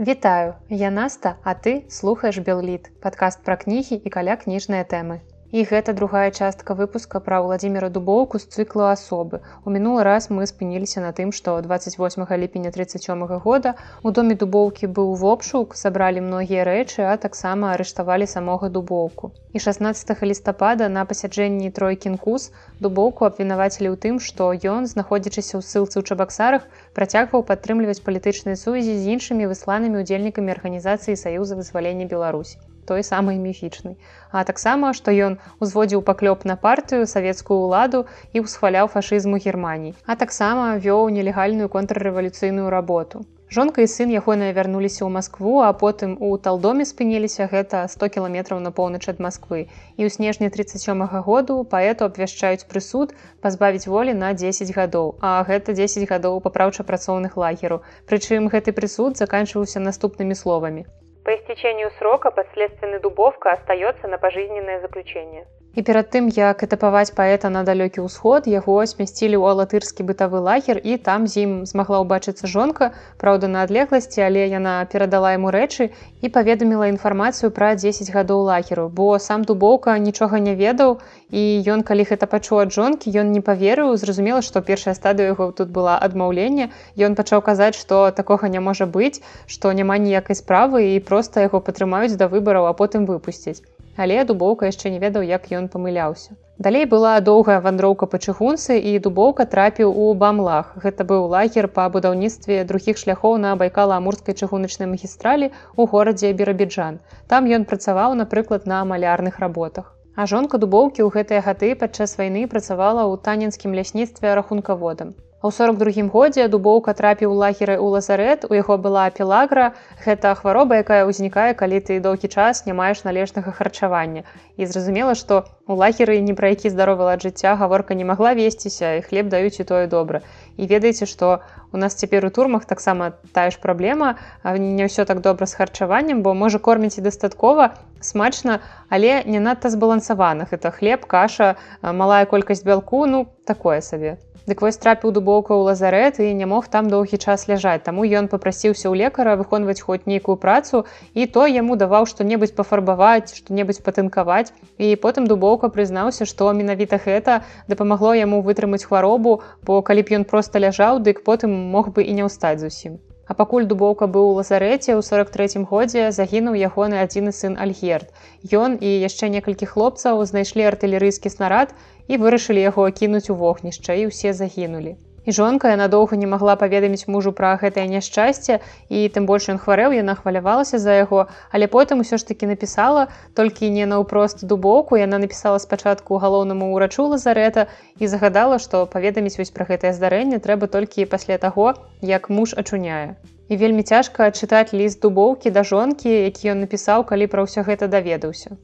Вітаю, я Наста, а ты слухаеш Белліт, падкаст пра кнігі і каля кніжныя тэмы. І гэта другая частка выпуска пра Владзіміра дубоўку з цыклу асобы. У мінулы раз мы спыніліся на тым, што 28 ліпеня 37 года у доме дубоўкі быў вопшук, сабралі многія рэчы, а таксама арыштавалі самога дубоўку. І 16 лістапада на пасяджэнні тройкінкус дубоўку абвінавацілі ў тым, што ён, знаходзячыся ў ссылцы ў чабаксарах, працягваў падтрымліваць палітычныя сувязі з іншымі высланымі ўдзельнікамі арганізацыі саюза вызвалення Беларусі той самай міфічнай. А таксама, што ён узводзіў паклёп на партыю савецкую ўладу і ўсхваляў фашызму Геррманіі, а таксама вёў нелегальную контррэвалюцыйную работу. Жонка і сын ягоныя вярнуліся ў Маскву, а потым у талдоме спыніліся гэта 100 кіламетраў на поўнач ад Масквы. І ў снежні 37 -го году паэту абвяшчаюць прысуд пазбавіць волі на 10 гадоў. А гэта 10 гадоў папраўча-працоўных лагеру. Прычым гэты прысуд заканчваўся наступнымі словамі. По истечению срока подследственный Дубовка остается на пожизненное заключение. І перад тым, як этапаваць паэта на далёкі ўсход, яго смясцілі ў алатырскі бытавы лагер і там з ім змагла ўбачыцца жонка, праўда, на адлегласці, але яна перадала яму рэчы і паведаміла інфармацыю пра 10 гадоў лагеру, бо сам дубоўка нічога не ведаў і ён калі гэта пачуў ад жонкі, ён не паверыў, зразумела, што першая стадыя яго тут была адмаўленне. Ён пачаў казаць, што такога не можа быць, што няма ніякай справы і проста яго падтрымаюць да выбараў, а потым выпусціць але дубоўка яшчэ не ведаў як ён памыляўся. Далей была доўгая вандроўка па чыгунцы і дубоўка трапіў у бамлах. Гэта быў лагер па будаўніцтве другіх шляхоў на байкала-амурскай чыгуначнай магістралі у горадзе бірабіджан. Там ён працаваў напрыклад на малярных работах. А жонка дубоўкі ў гэтыя гаты падчас вайны працавала ў танінскім лясніцтве рахункаводам А ў 42 годзе дубоўка трапіў лагеры ў лазарэт, у яго была пелагра. Гэта хвароба, якая ўзнікае, калі ты доўгі час не маеш належнага харчавання. І зразумела, што у лагеры ні пра які здаровы лад жыцця гаворка не магла весціся і хлеб даюць і тое добра. І ведаеце, што у нас цяпер у турмах таксама тая ж праблема, не ўсё так добра з харчаваннем, бо можа корміць і дастаткова смачна, але не надта збалансаваных. Это хлеб, каша, малая колькасць бялку, ну такое сабе. Дык вось трапіў дубоўка ў лазарэт і не мог там доўгі час ляжаць. Таму ён попрасіўся ў лекара выконваць хоць нейкую працу і то яму даваў што-небудзь пафарбаваць, што-небудзь патынкаваць. І потым дубоўка прызнаўся, што менавіта гэта дапамагло яму вытрымаць хваробу, бо калі б ён проста ляжаў, дык потым мог бы і не ўстаць зусім. А пакуль дубоўка быў у лазарэце ў 43 годзе загінуў ягоны адзіны сын Альгерт. Ён і яшчэ некалькі хлопцаў знайшлі артылерыйскі снарад і вырашылі яго кінуць у вогнішча і ўсе загінулі. І жонка яна доўга не магла паведаміць мужу пра гэтае няшчасце і тым больш ён хварэў, яна хвалявалася за яго, але потым усё ж такі напісала толькі не наўпрост дубоўку, яна напісала спачатку галоўнаму ўрачу лазарэта і загадала, што паведаміць вось пра гэтае здарэнне трэба толькі пасля таго, як муж ачуняе. І вельмі цяжка чытаць ліст дубоўкі да жонкі, які ён напісаў, калі пра ўсё гэта даведаўся.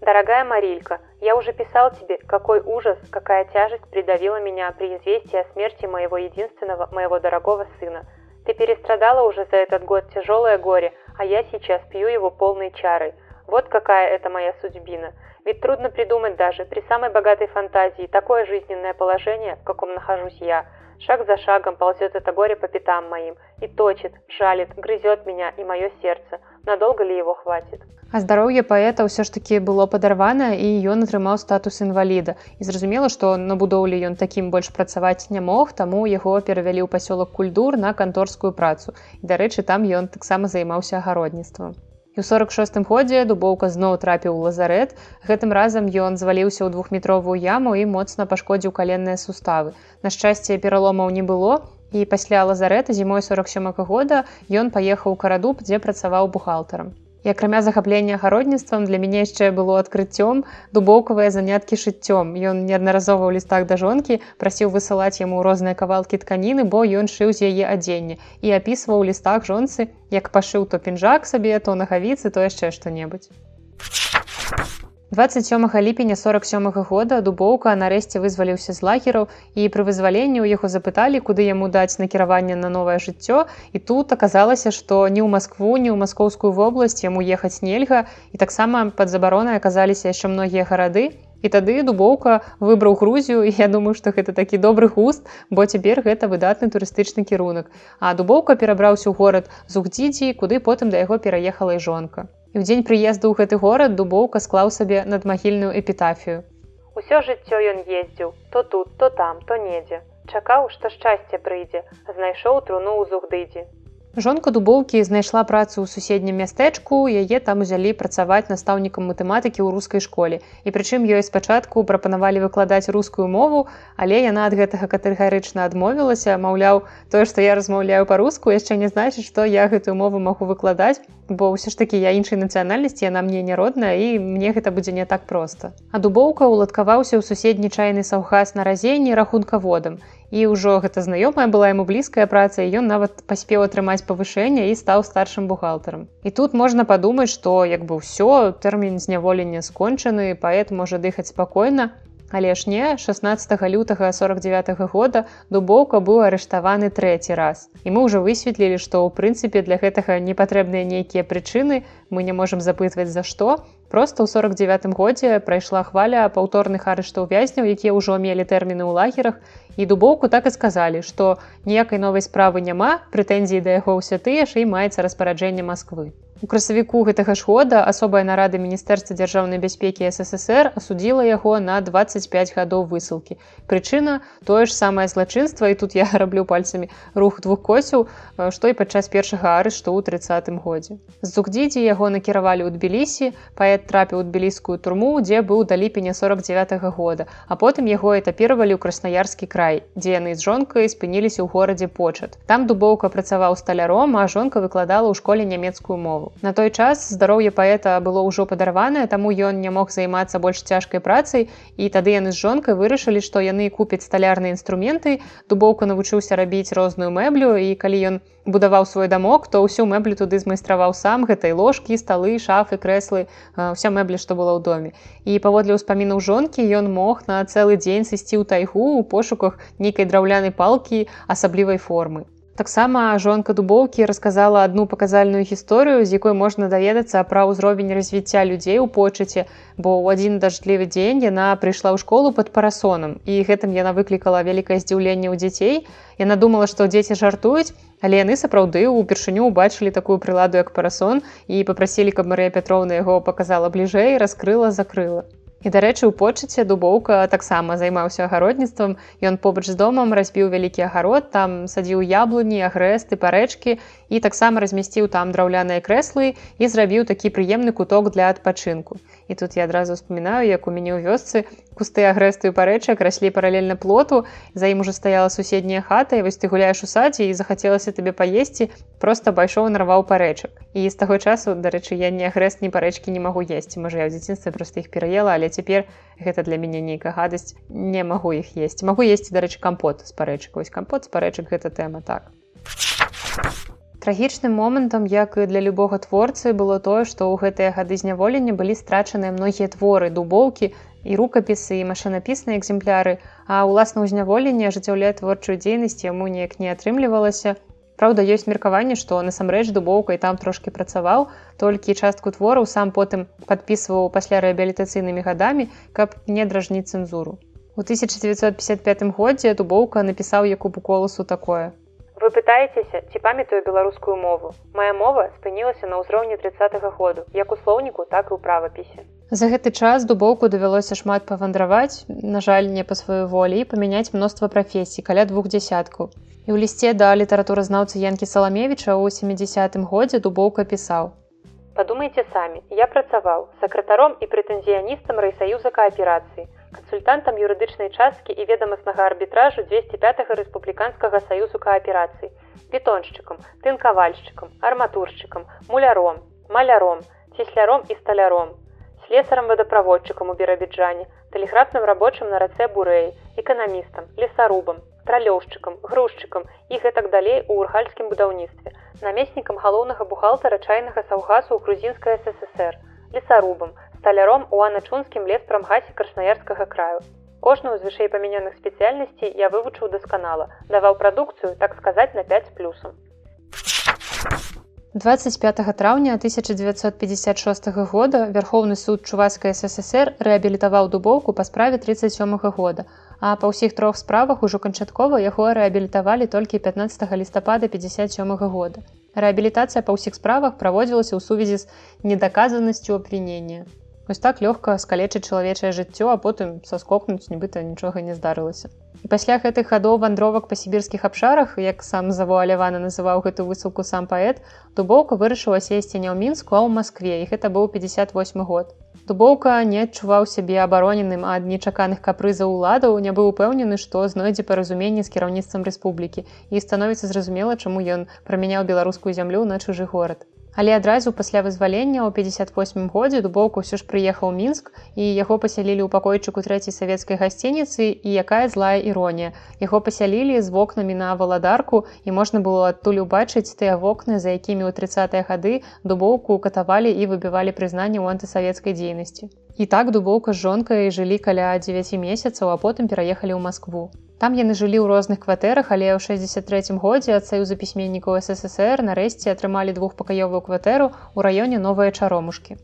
Дорогая Марилька, я уже писал тебе, какой ужас, какая тяжесть придавила меня при известии о смерти моего единственного, моего дорогого сына. Ты перестрадала уже за этот год тяжелое горе, а я сейчас пью его полной чарой. Вот какая это моя судьбина. Ведь трудно придумать даже при самой богатой фантазии такое жизненное положение, в каком нахожусь я. Шаг за шагом ползет это горе по пятам моим и точит, жалит, грызет меня и мое сердце. Надолго ли его хватит? А здароўе паэта ўсё ж такі было падарвана і ён атрымаў статус інваліда. І зразумела, што на будоўлі ён такім больш працаваць не мог, таму яго перавялі ў пасёлак культур на канторскую працу. І дарэчы, там ён таксама займаўся агародніцтвам. І ў 46 годзе дубоўка зноў трапіў у лазарэт. Гэтым разам ён зваліўся ў двухметровую яму і моцна пашкодзіў каленныя суставы. На шчасце пераломаў не было. І пасля лазарэта зімой 47 -го года ён паехаў у карадуб, дзе працаваў бухгалтарам. І акрамя захаплення агародніцтвам для мяне яшчэ было адкрыццём дубоўкавыя заняткі шыццём. Ён неаднаразова ў лістах да жонкі прасіў высылаць яму розныя кавалкі тканіны, бо ён шыў з яе адзенне і апісваў у лістах жонцы, як пашыў то пінжак сабе, то нагавіцы, то яшчэ што-небудзь. 27 ліпеня 47 -го года дубоўка нарэшце вызваліўся з лагераў і пры вызваленні ў яго запыталі куды яму даць накіраванне на новае жыццё. І тут аказалася што ні ў москву ні ў маскоўскую вобласць яму ехаць нельга. І таксама пад забаронай аказаліся яшчэ многія гарады І тады дубоўка выбраў грузію я думаю што гэта такі добры густ бо цяпер гэта выдатны турыстычны кірунак. А дубоўка перабраўся ў горад зугдзідзі куды потым да яго пераехала і жонка. І ў дзень прыезду ў гэты горад дубоўка склаў сабе надмагільную эпітафію. Усё жыццё ён ездзіў то тут то там то недзе. Чакаў што шчасце прыйдзе. Знайшоў труну ў зугдыдзі Жонка дубоўкі знайшла працу ў суседнім мястэчку, яе там узялі працаваць настаўнікам матэматыкі ў рускай школе. І прычым ёй спачатку прапанавалі выкладаць рускую мову, але яна ад гэтага катэгарычна адмовілася, маўляў, тое, што я размаўляю па-руску, яшчэ не значыць, што я гэтую мову магу выкладаць, бо ўсё ж такі я іншай нацыянальнасці яна мне не родная і мне гэта будзе не так проста. А дубоўка ўладкаваўся ў суседні чайны саўхаз на разенні рахункаводам і ўжо гэта знаёмая была яму блізкая праца і ён нават паспеў атрымаць павышэнне і стаў старшым бухгалтарам. І тут можна падумаць што як бы ўсё тэрмін зняволення скончаны паэт можа дыхаць спакойна. Але ж не 16 лютага 49 -го года дубоўка быў арыштаваны трэці раз. І мы ўжо высветлілі што ў прынцыпе для гэтага не патрэбныя нейкія прычыны мы не можемм запытваць за што Просто ў 49 годзе прайшла хваля паўторных арыштаў вязняў, якія ўжо мелі тэрміны ў лагерах і дубоўку так і сказалі, што ніякай новай справы няма, прэтэнзіі да яго ўсе тыя ж і маецца распараджэнне Масквы. У красавіку гэтага ж года асобая нарада міністэрства дзяржаўнай бяспекі ссср асудзіла яго на 25 гадоў высылкі. Прычына тое ж самае злачынства і тут я раблю пальцамі рух двух коцяў што і падчас першага арышту ў тридцатым годзе. З зукдзідзі яго накіравалі ў тбілісі паэт трапіў у тбіліскую турму дзе быў да ліпеня 49 -го года а потым яго этапіравалі ў краснаярскі край дзе яны з жонкай спыніліся ў горадзе почат там дубоўка працаваў сталяром а жонка выкладала ў школе нямецкую мову На той час здароўе паэта было ўжо падарванае, таму ён не мог займацца больш цяжкай працай і тады яны з жонкай вырашылі, што яны купяць сталярныя інструменты. Дубоўка навучыўся рабіць розную мэблю і калі ён будаваў свой дамок, то ўсю мэблю туды змайстраваў сам гэтай ложкі, сталы, шафы, крэслы, ўся мэбля, што была ў доме. І паводле ўспамінаў жонкі ён мог на цэлы дзень сысці ў тайгу у пошуках нейкай драўлянай палкі асаблівай формы. Таксама жонка дубоўкі расказала адну паказальную гісторыю, з якой можна даведацца пра ўзровень развіцця людзей у почаце, бо ў адзін дажджлівы дзень яна прыйшла ў школу пад парасонам і гэтым яна выклікала вялікае здзіўленне ў дзяцей. Яна думала, што дзеці жартуюць, але яны сапраўды ўпершыню ўбачылі такую прыладу як парасон і папрасілі, каб Марыя Пятроўна яго паказала бліжэй, раскрыла, закрыла. І дарэчы, у почаце дубоўка таксама займаўся агародніцтвам. Ён побач з домам разбіў вялікі агарод, там садзіў яблуні, агрэсты, парэчкі і таксама размясціў там драўляныя крэслы і зрабіў такі прыемны куток для адпачынку. І тут я адразу успамінаю, як у мяне ў вёсцы кусты агрэстую парэчак раслі паралельна плоту. За ім ужо стаяла суседняя хата і вось ты гуляеш у садзе і захацелася табе паесці, просто пайшоў нарваў парэчак. І з таго часу, дарэчы, я не агрэст ні парэчкі не магу есці. Можа я ў дзяцінстве проста іх пераела, але цяпер гэта для мяне нейкая гадасць не магу іх есці. Магу есці, дарэчы, кампот з парэчак. Вось кампот з парэчак гэта тэма так. Трагічным момантам, як і для любога творцы было тое, што ў гэтыя гады зняволення былі страчаныя многія творы, дубоўкі і рукапісы і машынапісныя экземпляры, а ўласна ўзняволенне ажыццяўляе творчую дзейнасць яму неяк не атрымлівалася. Праўда, ёсць меркаванне, што насамрэч дубоўка і там трошкі працаваў, толькі частку твораў сам потым падпісваў пасля рэабілітацыйнымі гадамі, каб не дражніць цэнзуру. У 1955 годзе дубоўка напісаў Якубу коласу такое. Вы пытаецеся, ці памятаю беларускую мову. Мая мова спынілася на ўзроўні 30 -го году, як у слоўніку, так і ў правапісе. За гэты час дубоўку давялося шмат павандраваць, на жаль, не па сваёй волі і памяняць мноства прафесій каля двух дзясяткаў. І ў лісце да літаратуразнаўцы Янкі Саламевіча ў 70 годзе дубоўка пісаў. Падумайце самі, я працаваў сакратаром і прэтэнзіяністам райсаюза кааперацыі, кансультантам юрыдычнай часткі і ведамаснага арбітражу 205 рэспубліканскага саюзу кааперацыі, бетоншчыкам, тынкавальшчыкам, арматуршчыкам, муляром, маляром, цесляром і сталяром, слесарам вадаправодчыкам у берабіджане, тэлеграфным рабочым на рацэ бурэі, эканамістам, лесарубам, тралёўшчыкам, грузчыкам і гэтак далей у урхальскім будаўніцтве, намеснікам галоўнага бухгалтара чайнага саўгасу ў грузінскай ССР, лесарубам, сталяром у аначунскім леспрамгасе краснаярскага краю. Кожную з вышэй памянёных спецыяльнасцей я вывучыў дасканала, даваў прадукцыю, так сказаць на 5 плюсам. 25 траўня 1956 года вярхоўны суд чувацкай ссср рэабілітаваў дубоўку па справе 37 -го года а па ўсіх трох справах ужо канчаткова яго рэабілітавалі толькі 15 лістапада 57 -го года рэабілітацыя па ўсіх справах праводзілася ў сувязі з недаказанасцю абвінення Вось так лёгка скалечыць чалавечае жыццё, а потым саскокнуць нібыта нічога не здарылася. І пасля гэтых гадоў вандровак па сібірскіх абшарах, як сам завуалявана называў гэту высылку сам паэт, дубоўка вырашыла сесці не ў мінску, а ў Маскве і гэта быў 58 год. Дубоўка не адчуваў сябе абароненым ад нечаканых капрызаў уладаў, не быў упэўнены, што знойдзе паразуменне з кіраўніцтвам рэспублікі і становіцца зразумела, чаму ён прамяняў беларускую зямлю на чужы горад. Але адразу пасля вызвалення ў 58 годзе дубоўка ўсё ж прыехаў мінск і яго пасялілі ў пакойчыку трэцяй савецкай гасцініцы і якая злая іронія. Яго пасялілі з вокнамі на валадарку і можна было адтуль убачыць тыя вокны, за якімі ў 30 гады дубоўку катавалі і выбівалі прызнанне ў антысавецкай дзейнасці. І так дубоўка з жонкай жылі каля 9 месяцаў, а потым пераехалі ў Маскву. Там яны жылі ў розных кватэрах, але ў 63 годзе ад саюза пісьменнікаў ССР нарэшце атрымалі двухпакаёвую кватэру ў раёне новыя чаромушкі.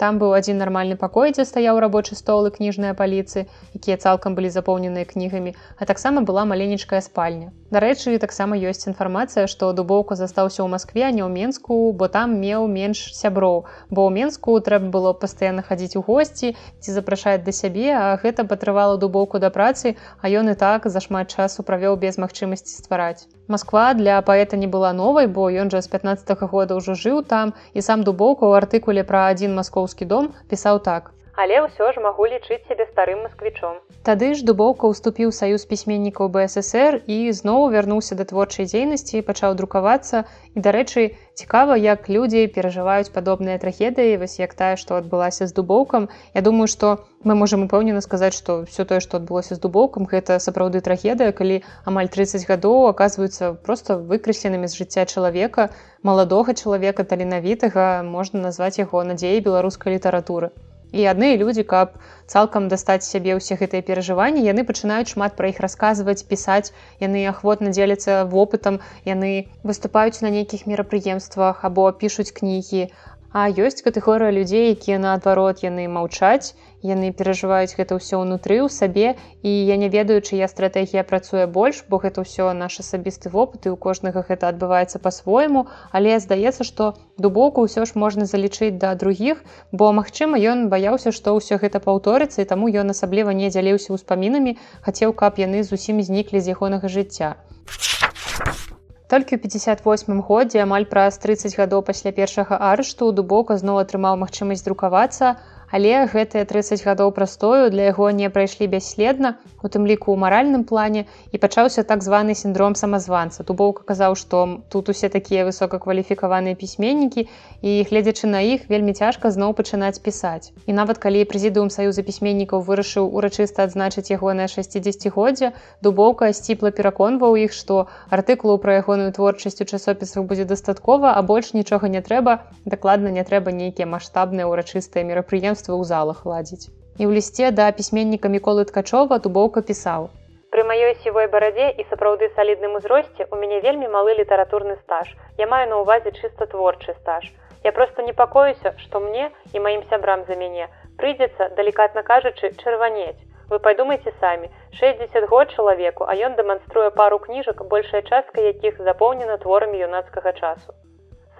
Там быў адзін нармальны пакой, дзе стаяў рабочы стол і кніжныя паліцы, якія цалкам былі запоўненыя кнігамі, а таксама была маленечкая спальня. Дарэчы, таксама ёсць інфармацыя, што дубоўка застаўся ў Маскве, а не ў Менску, бо там меў менш сяброў. Бо ў Менску трэба было пастаянна хадзіць у госці, ці запрашаць да сябе, а гэта патрывала дубоўку да працы, а ён і так зашмат часу правёў без магчымасці ствараць. Масква для паэта не была новай, бо ён жа з 15 -го года ўжо жыў там і сам дубоўка ў артыкуле пра адзін маскоўскі дом пісаў так. Але ўсё ж магу лічыць сябе старым масквічом. Тады ж дубоўка ўступіў саюз пісьменнікаў БССР і зноў вярнуўся да творчай дзейнасці пачаў друкавацца. І дарэчы, цікава, як людзі перажываюць падобныя трагедыі, вось як тая, што адбылася з дубоўкам. Я думаю, што мы можам упэўнена сказаць, што все тое, што адбылося з дубоўкам, гэта сапраўды трагедыя, калі амаль 30 гадоў аказваюцца проста выкрэсленымі з жыцця чалавека, маладога чалавека таленавітага можна назваць яго надзеяй беларускай літаратуры і адны людзі каб цалкам дастаць сябе ўсе гэтыя перажыванні яны пачынаюць шмат пра іх расказваць пісаць. Яны ахвотна дзеляцца вопытам яны выступаюць на нейкіх мерапрыемствах або пішуць кнігі А ёсць катэгорыя людзей, якія наадварот яны маўчаць, яны перажываюць гэта ўсё ўнутры ў сабе і я не ведаю, чыя стратэгія працуе больш, бо гэта ўсё наш асабісты вопыт і у кожнага гэта адбываецца па-свойму, але здаецца, што дубоку ўсё ж можна залічыць да другіх, бо магчыма, ён баяўся, што ўсё гэта паўторыцца і таму ён асабліва не дзяліўся ўспамінамі, хацеў, каб яны зусім зніклі з ягонага жыцця. Толькі ў 58 годзе амаль праз 30 гадоў пасля першага арышту дубока зноў атрымаў магчымасць друкавацца, але гэтыя 30 гадоў прастою для яго не прайшлі бясследна у тым ліку ў маральным плане і пачаўся так званы сіндром самазванца. Тубоўка казаў што тут усе такія высокакваліфікаваныя пісьменнікі і гледзячы на іх вельмі цяжка зноў пачынаць пісаць. І нават калі прэзідыум саюза пісьменнікаў вырашыў урачыста адзначыць ягонае 60годдзя дубоўка сціпла пераконваў іх што артыкулу пра ягоную творчасць у часопісах будзе дастаткова а больш нічога не трэба дакладна не трэба нейкія маштабныя ўрачыстыя мерапрыемствы мерапрыемства ў залах ладзіць. І ў лісце да пісьменніка міколы ткачова тубоўка пісаў. Пры маёй сівой барадзе і сапраўды салідным узросце у мяне вельмі малы літаратурны стаж. Я маю на ўвазе чыста творчы стаж. Я проста непакоюся, што мне і маім сябрам за мяне прыйдзецца, далікатна кажучы, чырванець. Вы падумайце самі, 60 год чалавеку, а ён дэманструе пару кніжак, большая частка якіх запоўнена творамі юнацкага часу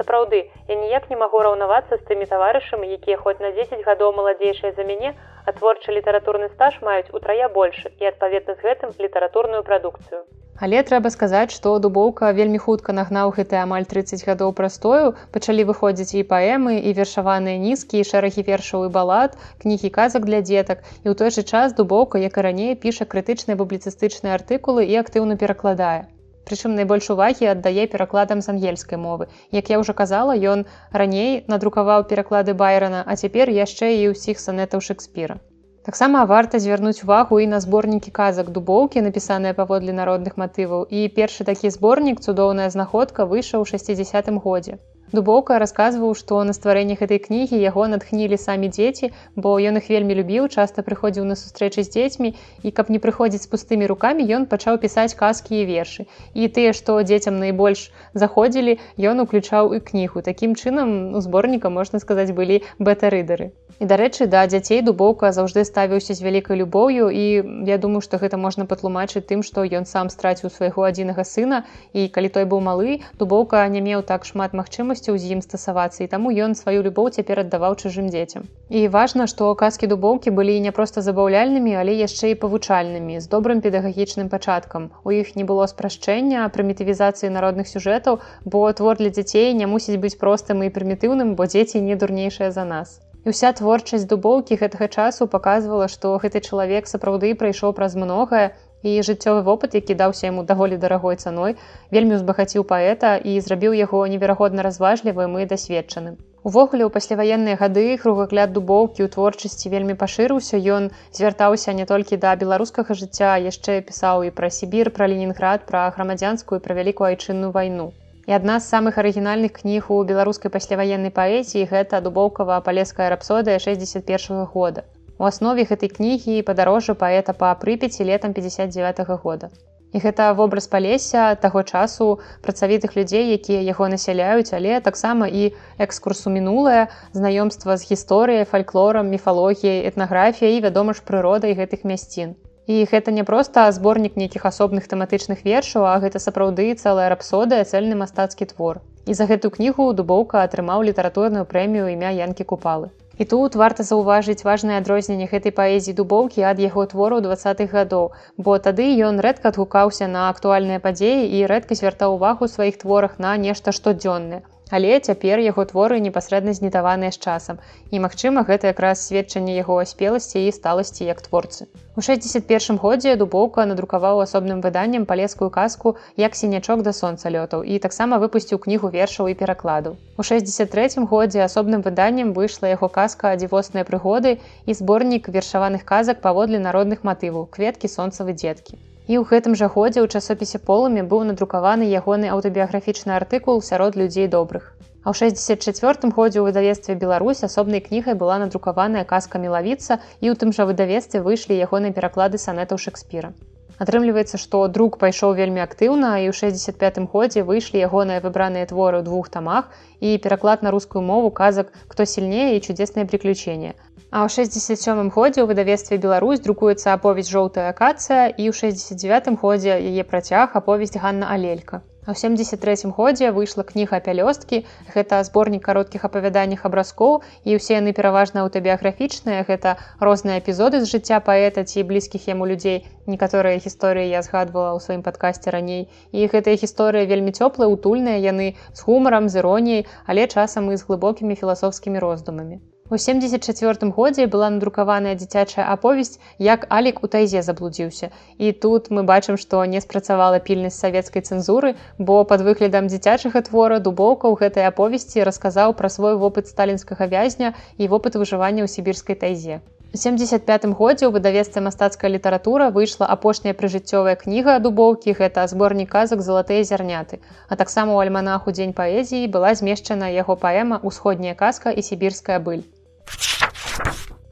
сапраўды я ніяк не магу раўнавацца з тымі таварышамі якія хоць на 10 гадоў маладзейшыя за мяне а творчы літаратурны стаж маюць утрая большы і адпаведна з гэтым літаратурную прадукцыю. Але трэба сказаць што дубоўка вельмі хутка нагнаў гэты амаль 30 гадоў прастою пачалі выходзіць і паэмы і вершаваныя нізкі і шэрагі вершаў і балад кнігі казак для дзетак. І ў той жа час дубоўка як і раней піша крытычныя публіцыстычныя артыкулы і актыўна перакладае Прычым найбольш увагі аддае перакладам з ангельскай мовы. Як я ўжо казала, ён раней надрукаваў пераклады байрана, а цяпер яшчэ і ўсіх санетаў Шекспіра. Таксама варта звярнуць увагу і на зборнікі казак дубоўкі, напісаныя паводле народных матываў. І першы такі зборнік цудоўная знаходка выйшаў у 60 годзе. Дубоўка расказваў, што на стварэнне гэтай кнігі яго натхнілі самі дзеці, бо ён іх вельмі любіў, часта прыходзіў на сустрэчы з дзецьмі і каб не прыходзіць з пустымі рукамі, ён пачаў пісаць казкі і вершы. І тыя, што дзецям найбольш заходзілі, ён уключаў і кнігу. Такім чынам у зборніка можна сказаць былі бета-рыдары. І дарэчы, да дзяцей дубоўка заўжды ставіўся з вялікай любоўю і я думаю, што гэта можна патлумачыць тым, што ён сам страціў свайго адзінага сына і калі той быў малы, дубоўка не меў так шмат магчымасцяў з ім стасавацца і таму ён сваю любоў цяпер аддаваў чужым дзецям. І важна, што казкі дубоўкі былі не проста забаўляльнымі, але яшчэ і павучальнымі з добрым педагагічным пачаткам. У іх не было спрашчэння прымітывізацыі народных сюжэтаў, бо твор для дзяцей не мусіць быць простым і прымітыўным, бо дзеці не дурнейшыя за нас. І ўся творчасць дубоўкі гэтага часу паказвала, што гэты чалавек сапраўды прайшоў праз многае і жыццёвы вопыт, які даўся яму даволі дарагой цаной, вельмі узбагаціў паэта і зрабіў яго неверагодна разважлівым і дасведчаным. Увогуле ў пасляваенныя гады кругагляд дубоўкі ў творчасці вельмі пашырыўся. Ён звяртаўся не толькі да беларускага жыцця, яшчэ пісаў і пра Сібір, пра Ленінград, пра грамадзянскую пра вялікую айчынную вайну. І адна з самых арыгінальных кніг у беларускай пасляваеннай паэзіі гэта дубоўкава палеская рапсодыя 61 -го года. У аснове гэтай кнігі і падарожжа паэта па прыпеці летам 59 -го года. І гэта вобраз палеся таго часу працавітых людзей, якія яго насяляюць, але таксама і экскурсу мінулае, знаёмства з гісторыяй, фальклорам, міфалогіяй, этнаграфіяй і вядома ж прыродай гэтых мясцін. І гэта не проста зборнік нейкіх асобных тэматычных вершаў, а гэта сапраўды цэлая рапсодая цэльны мастацкі твор. І за гэту кнігу дубоўка атрымаў літаратурную прэмію імя янкі купалы. І тут варта заўважыць важнае адрозненне гэтай паэзіі дубоўкі ад яго твору двадцатых гадоў, бо тады ён рэдка адгукаўся на актуальныя падзеі і рэдка звяртаў увагу сваіх творах на нешта штодзённае. Але цяпер яго творы непасрэдна знітаваныя з часам. І, магчыма, гэта якраз сведчанне яго аспеласці і сталасці як творцы. У 61 годзе дубоўка надрукаваў асобным выданнем палескую казку як сінячок да сонца лётаў і таксама выпусціў кнігу вершаў і перакладаў. У 63 годзе асобным выданнем выйшла яго казка дзівосныя прыгоды і зборнік вершаваных казак паводле народных матываў кветкі сонцавы дзеткі. І ў гэтым жа годзе ў часопісе полымі быў надрукаваны ягоны аўтабіяграфічны артыкул сярод людзей добрых. А ў 64 годзе ў выдавестве Беларусь асобнай кнігай была надрукаваная казка мелавіца і ў тым жа выдавестве выйшлі ягоныя пераклады санетаў Шекспіра. Атрымліваецца, што друк пайшоў вельмі актыўна і ў 65 годзе выйшлі ягоныя выбраныя творы ў двух тамах і пераклад на рускую мову казак хто сильнее і чудесныя приключения. А ў 67 годзе ў выдавестве Беларусь друкуецца аповесць жоўтая акацыя і ў 69 годзе яе працяг аповесць Ганна Алелька. А ў 73 годзе выйшла кніга пялёсткі, гэта зборнік кароткіх апавяданнях абразкоў і ўсе яны пераважна аўтабіяграфічныя, гэта розныя эпізоды з жыцця паэта ці блізкіх яму людзей. Некаторыя гісторыі я згадвала ў сваім падкасці раней. І гэтыя гісторыі вельмі цёплыя, утульныя яны з гумарам, з іроніяй, але часам і з глыбокімі філасофскімі роздумамі. У 74 годзе была надрукаваная дзіцячая аповесць, як Алік у тайзе заблудзіўся. І тут мы бачым, што не спрацавала пільнасць савецкай цэнзуры, бо пад выглядам дзіцячага твора дубоўка ў гэтай аповесці расказаў пра свой вопыт сталінскага вязня і вопыт выжывання ў сібірскай тайзе. У 75 годзе ў выдавецтве мастацкая літаратура выйшла апошняя прыжыццёвая кніга дубоўкі гэта зборнік казак залатыя зярняты. А таксама ў альманаху дзень паэзіі была змешчана яго паэма усходняя казка і сібірская быль.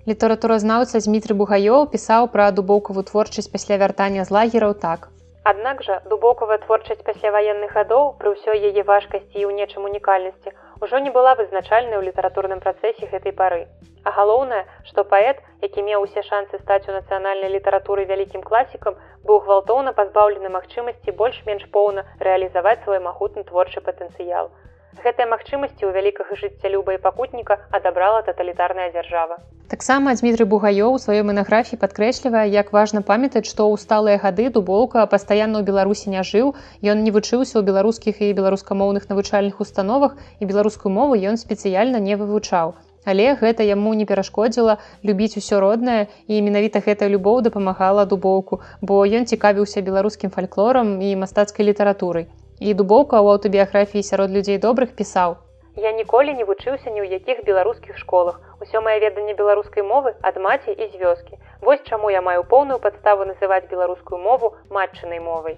Літаратуразнаўца Змітры Бугаёў пісаў пра дубоўкаву творчасць пасля вяртання з лагераў так. Аднак жа дубокавая творчасць пасляваенных гадоў пры ўсёй яе важкасці і ў нечым унікальнасці ўжо не была вызначальнай у літаратурным працэсе гэтай пары. А галоўнае, што паэт, які меў усе шансы стаць у нацыянальнай літаратуры вялікім класікам, быў гвалтоўна пазбаўлены магчымасці больш-менш поўна рэалізаваць свой магутны творчы патэнцыял. Гэтыя магчымасці ў вялікага жыццялюба і пакутніка адабрала таталітарная дзяржава. Таксама Дмітрый Бугаёў у сваёй манаграфіі падкрэслівае, як важна памятаць, што ў сталыя гады дубоўка пастаянна ў Беларусі не жыў. Ён не вучыўся ў беларускіх і беларускамоўных навучальных установах і беларускую мову ён спецыяльна не вывучаў. Але гэта яму не перашкодзіла любіць усё роднае і менавіта гэтая любоў дапамагала дубоўку, бо ён цікавіўся беларускім фальклорам і мастацкай літаратурай. І дубоўка ў аўтабіяграфіі сярод людзей добрых пісаў. Я ніколі не вучыўся ні ў якіх беларускіх школах. Усё мае веданне беларускай мовы ад маці і з вёскі. Вось чаму я маю поўную падставу называць беларускую мову матчынай мовай.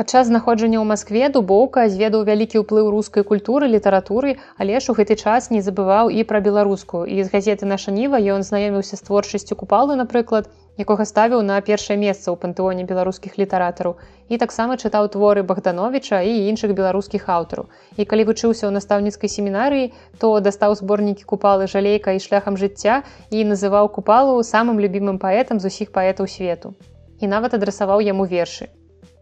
Падчас знаходжання ў Маскве дубоўка зведаў вялікі ўплыў рускай культуры літаратуры, але ж у гэты час не забываў і пра беларускую. І з газеты наша ніва ён знаёміўся з творчасцю купалы, напрыклад, якога ставіў на першае месца ў пантэоне беларускіх літаратараў. І таксама чытаў творы Богдановича і іншых беларускіх аўтараў. І калі вучыўся ў настаўніцкай семінарыі, то дастаў зборнікі купалы жалейка і шляхам жыцця і называў купалу самым любімым паэтам з усіх паэтаў свету. І нават адрасаваў яму вершы.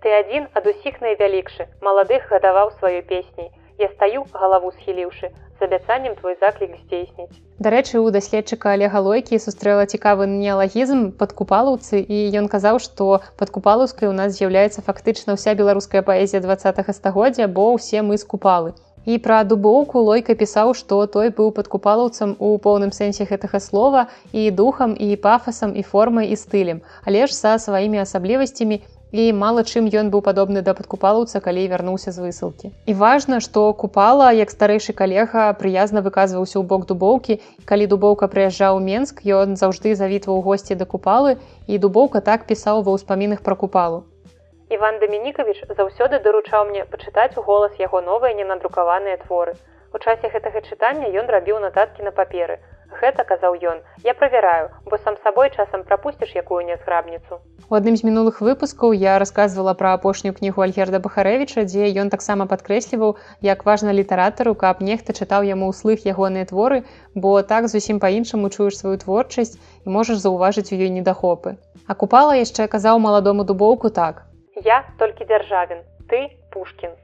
Ты адзін ад усіх найвялікшы, маладых гадаваў сваёй песняй. Я стаю галаву схіліўшы, з абяцаннем твой заклік здзейсніць. Дарэчы, у даследчыка Олега лойкі сустрэла цікавы неалагізм пад купалаўцы і ён казаў, што пад купалаўскай у нас з'яўляецца фактычна ўся беларуская паэзія два стагоддзя, бо ўсе мы з купалы. І пра дубоўку лойка пісаў, што той быў пад купалаўцам у поўным сэнсе гэтага слова і духам і пафасам і формай і стылем, але ж са сваімі асаблівасцямі і мала чым ён быў падобны да падкупалаўца калі вярнуўся з высылкі. І важна што купала як старэйшы калега прыязна выказваўся ў бок дубоўкі. Калі дубоўка прыязджаў менск ён заўжды завітваў госці да купалы і дубоўка так пісаў ва ўспамінах пра купалу. Іван Дамінікавіч заўсёды даручаў мне пачытаць у голас яго новыя ненадрукаваныя творы. У часе гэтага чытання ён рабіў нататкі на паперы Гэта казаў ён, я правяраю, бо сам сабой часам прапусціш якую нязграбніцу. У адным з мінулых выпускаў я рассказывала пра апошнюю кнігу Альгерда Бахарэвіча, дзе ён таксама падкрэсліваў, як важна літаратару, каб нехта чытаў яму ўслых ягоныя творы, бо так зусім па-іншаму чуеш сваю творчасць і можаш заўважыць у ёй недахопы. Акупала яшчэ казаў маладому дубоўку так. Я толькі дзяржавін, ты пушкін.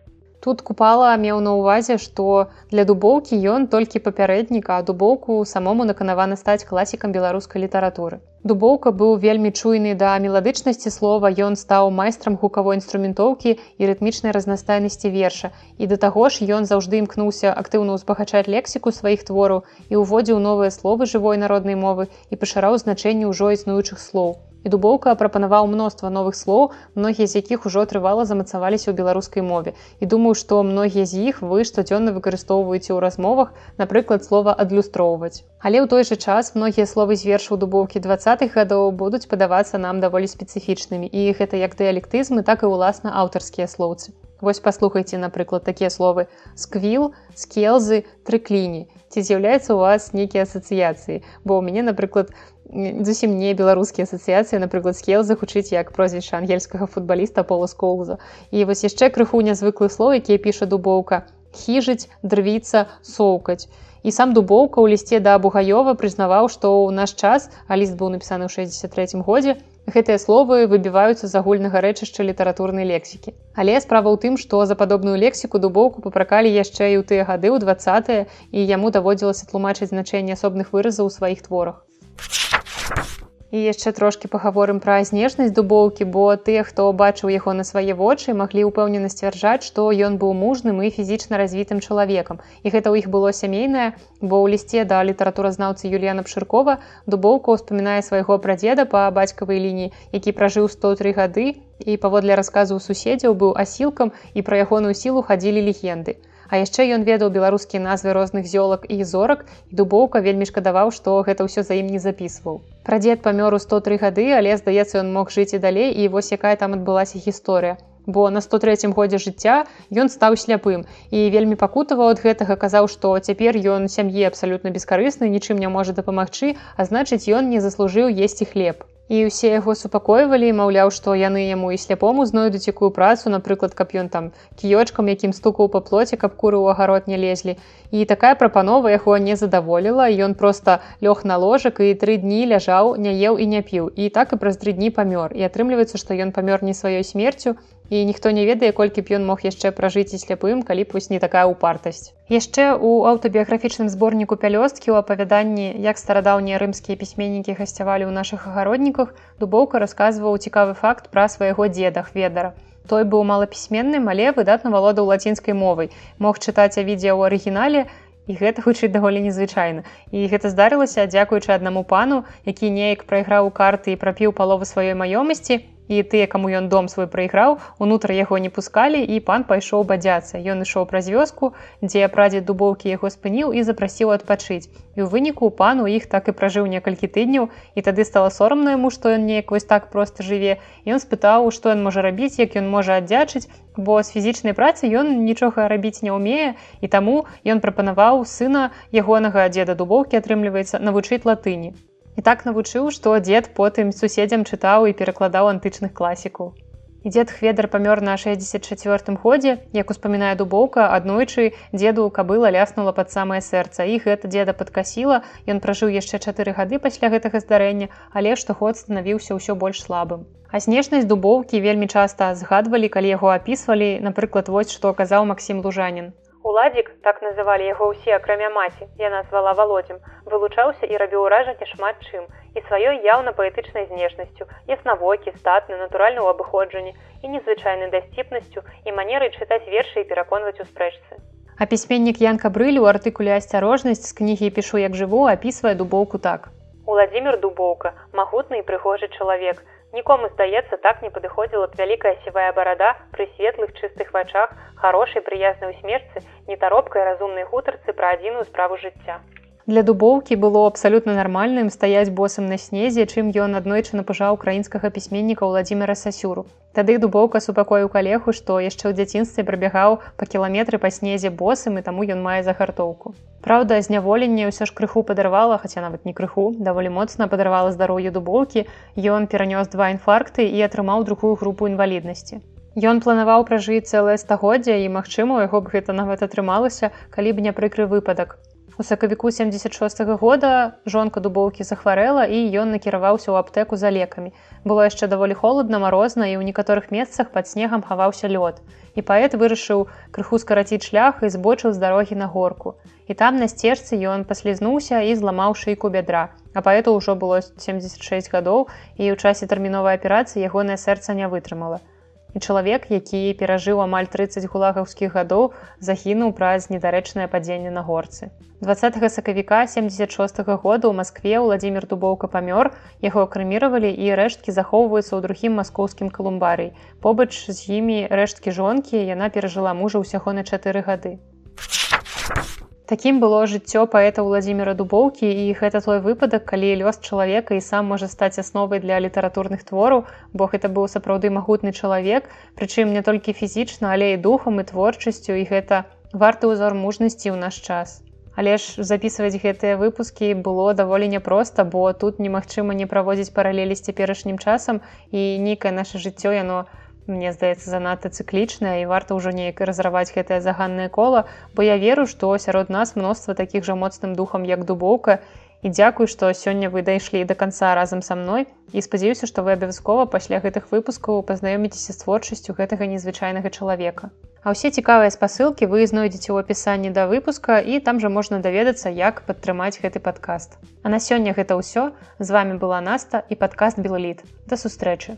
Тут купала меў на ўвазе, што для дубоўкі ён толькі папярэднік, а дубоўку самому наканавана стаць класікам беларускай літаратуры. Дубоўка быў вельмі чуйны да меладычнасці слова, ён стаў майстрам гукавой інструментоўкі і рытмічнай разнастайнасці верша. І да таго ж ён заўжды імкнуўся актыўна ўзбагачаць лексіку сваіх твораў і ўводзіў новыя словы жывой народнай мовы і пашыраў значэнне ўжо існуючых слоў і дубоўка прапанаваў мноства новых слоў многія з якіх ужо трывала замацаваліся ў беларускай мове. І думаю што многія з іх вы штодзённа выкарыстоўваеце ў размовах напрыклад слова адлюстроўваць але ў той жа час многія словы з вершу дубоўкі двадцатых гадоў будуць падавацца нам даволі спецыфічнымі. І гэта як дыялектызмы так і ўласна аўтарскія слоўцы. Вось паслухайце напрыклад такія словы сквіл скелзы трыкліні ці з'яўляецца у вас нейкія асацыяцыі? Бо ў мяне напрыклад зусім не беларускія асацыяцыі напрыклад скел загучыць як прозвішча ангельскага футбаліста пола скоуза і вось яшчэ крыху нязвыклы слоў якія піша дубоўка. Хіжыць дрвіцца соўкаць і сам дубоўка ў лісце да бугаёва прызнаваў што ў наш час а ліст быў напісаны ў 63 годзе гэтыя словы выбіваюцца з агульнага рэчышча літаратурнай лексікі. Але справа ў тым што за падобную лексіку дубоўку папракалі яшчэ і ў тыя гады ў двадцатыя і яму даводзілася тлумачыць значэнне асобных выразаў у сваіх творах І яшчэ трошкі пагаворым пра знешнасць дубоўкі, бо тыя, хто бачыў яго на свае вочы, маглі ўпэўнена сцвярджаць, што ён быў мужным і фізічна развітым чалавекам. І гэта ў іх было сямейнае, бо ў лісце да літаратуразнаўцы Юліяна Пшыркова дубоўка ўспамінае свайго прадзеда па бацькавай лініі, які пражыў 103 гады і паводле расказу суседзяў быў асілкам і пра ягоную сілу хадзілі легенды. А яшчэ ён ведаў беларускія назвы розных зёлак і зорак і дубоўка вельмі шкадаваў, што гэта ўсё за ім не запісваў. Прадзед памёр у 103 гады, але здаецца, ён мог жыць і далей і вось якая там адбылася гісторыя. Бо на 103 годзе жыцця ён стаў сляпым і вельмі пакутаваў ад гэтага казаў, што цяпер ён сям'і абсалютна бескарысны, нічым не можа дапамагчы, а значыць, ён не заслужыў есці хлеб і ўсе яго супакойвалі маўляў што яны яму і сляпому знойдуць якую працу напрыклад каб ён там кіёчкам якім стукаў па плоце каб куры ў агарод не лезлі. І такая прапанова яго не задаволіла ён просто лёг на ложак і тры дні ляжаў не еў і не піў. І так і праз тры дні памёр. І атрымліваецца што ён памёр не сваёй смерцю і ніхто не ведае колькі б ён мог яшчэ пражыць і сляпым калі вось не такая упартасць яшчэ у аўтабіяграфічным зборніку пялёсткі ў апавяданні як старадаўнія рымскія пісьменнікі гасцявалі ў нашых агародніках дубоўка расказваў цікавы факт пра свайго дзеда хведара. Той быў малапісьменным але выдатна валодаў лацінскай мовай. Мог чытаць а відзе ў арыгінале і гэта гучыць даволі незвычайна. І гэта здарылася дзякуючы аднаму пану які неяк прайграў карты і прапіў палову сваёй маёмасці і тыя каму ён дом свой прайграў унутр яго не пускалі і пан пайшоў бадзяцца. Ён ішоў праз вёску дзе прадзе дубоўкі яго спыніў і запрасіў адпачыць. І ў выніку пан у іх так і пражыў некалькі тыдняў і тады стала сорамна яму што ён неяк вось так проста жыве. Ён спытаў што ён можа рабіць як ён можа аддзячыць бо з фізічнай працы ён нічога рабіць не ўмее. І таму ён прапанаваў сына ягонага дзеда дубоўкі атрымліваецца навучыць латыні і так навучыў што дзед потым суседзям чытаў і перакладаў антычных класікаў. Дзед хведар памёр на 64 годзе як успамінае дубоўка аднойчы дзеду кабыла ляснула пад самае сэрца. І гэта дзеда падкасіла ён пражыў яшчэ чатыры гады пасля гэтага здарэння але штогод станавіўся ўсё больш слабым. А знешнасць дубоўкі вельмі часта згадвалі калі яго апісвалі. Напрыклад вось што казаў Масім лужанін Уладзік, так называлі яго ўсе акрамя маці, яна звала володзем, вылучаўся і рабіў уражанне шмат чым і сваёй яўна паэтычнай знешнасцю, яснавокі, статны, натуральны ў абыходжанні і незвычайнай дасціпнасцю і манерай чытаць вершы і пераконваць у спрэчцы. А пісьменнік Янка брылю у артыкуле асцярожнасць з кнігі пішу як жыву, апісвае дубоўку так. Уладзімир дубоўка, магутны і прыгожы чалавек, Нікому здаецца, так не падыходзіла б вялікая сівая барада пры светлых чыстых вачах, хорошай прыязнай усмерцы, нетаропкай разумнай гутарцы пра адзіную справу жыцця. Для дубоўкі было абсалютна нармальным стаяць босам на снезе, чым ён аднойчы напужаў украінскага пісьменніка Владимира Сасюру. Тады дубоўка супакою калегу, што яшчэ ў дзяцінстве прабягаў па кіламетры па снезе босам і таму ён мае загартоўку. Праўда, зняволенне ўсё ж крыху падарвала, хаця нават не крыху, даволі моцна падарвала здароўе дубоўкі. Ён перанёс два інфаркты і атрымаў другую групу інваліднасці. Ён планаваў пражыць цэлае стагоддзя і, магчыма, у яго б гэта нават атрымалася, калі б не прыкры выпадак. У сакавіку 76 -го года жонка дубоўкі захварэла і ён накіраваўся ў аптэку за лекамі. Было яшчэ даволі холодна, марозна і ў некаторых месцах пад снегам хаваўся лёд. І паэт вырашыў крыху скараціць шлях і збочыў з дарогі на горку. І там на сцежцы ён паслізнуўся і зламаў шыйку бядра. А паэту ўжо было 76 гадоў і ў часе тэрміновай аперацыі ягонае сэрца не вытрымала чалавек які перажыў амаль 30 гулагаўскіх гадоў загінуў праз недарэчнае падзенне на горцы. 20 сакавіка 76 -го года у москве владимир дубоўка памёр яго крэміравалі і рэшткі захоўваюцца ў другім маскоўскім калумбарый побач з імі рэшткі жонкі яна перажыла мужа ўсяго на чатыры гады Такім было жыццё паэта Владзіміра Дубоўкі і гэта той выпадак, калі лёс чалавека і сам можа стаць асновай для літаратурных твораў, бо гэта быў сапраўды магутны чалавек, прычым не толькі фізічна, але і духам і творчасцю і гэта варты ўзор мужнасці ў наш час. Але ж записываць гэтыя выпускі было даволі няпроста, бо тут немагчыма не праводзіць паралелі з цяперашнім часам і нейкае наше жыццё яно, мне здаецца занадта цыклічная і варта ўжо неяк разраваць гэтае заганнае кола бо я веру што сярод нас мноства такіх жа моцным духам як дубоўка. І дзякуй што сёння вы дайшлі да канца разам са мной. І спадзяюся што вы абавязкова пасля гэтых выпускаў пазнаёміцеся з творчасцю гэтага незвычайнага чалавека. А ўсе цікавыя спасылкі вы знойдзеце ў апісанні да выпуска і там жа можна даведацца як падтрымаць гэты падкаст. А на сёння гэта ўсё. З вами была наста і падкаст белліт да сустрэчы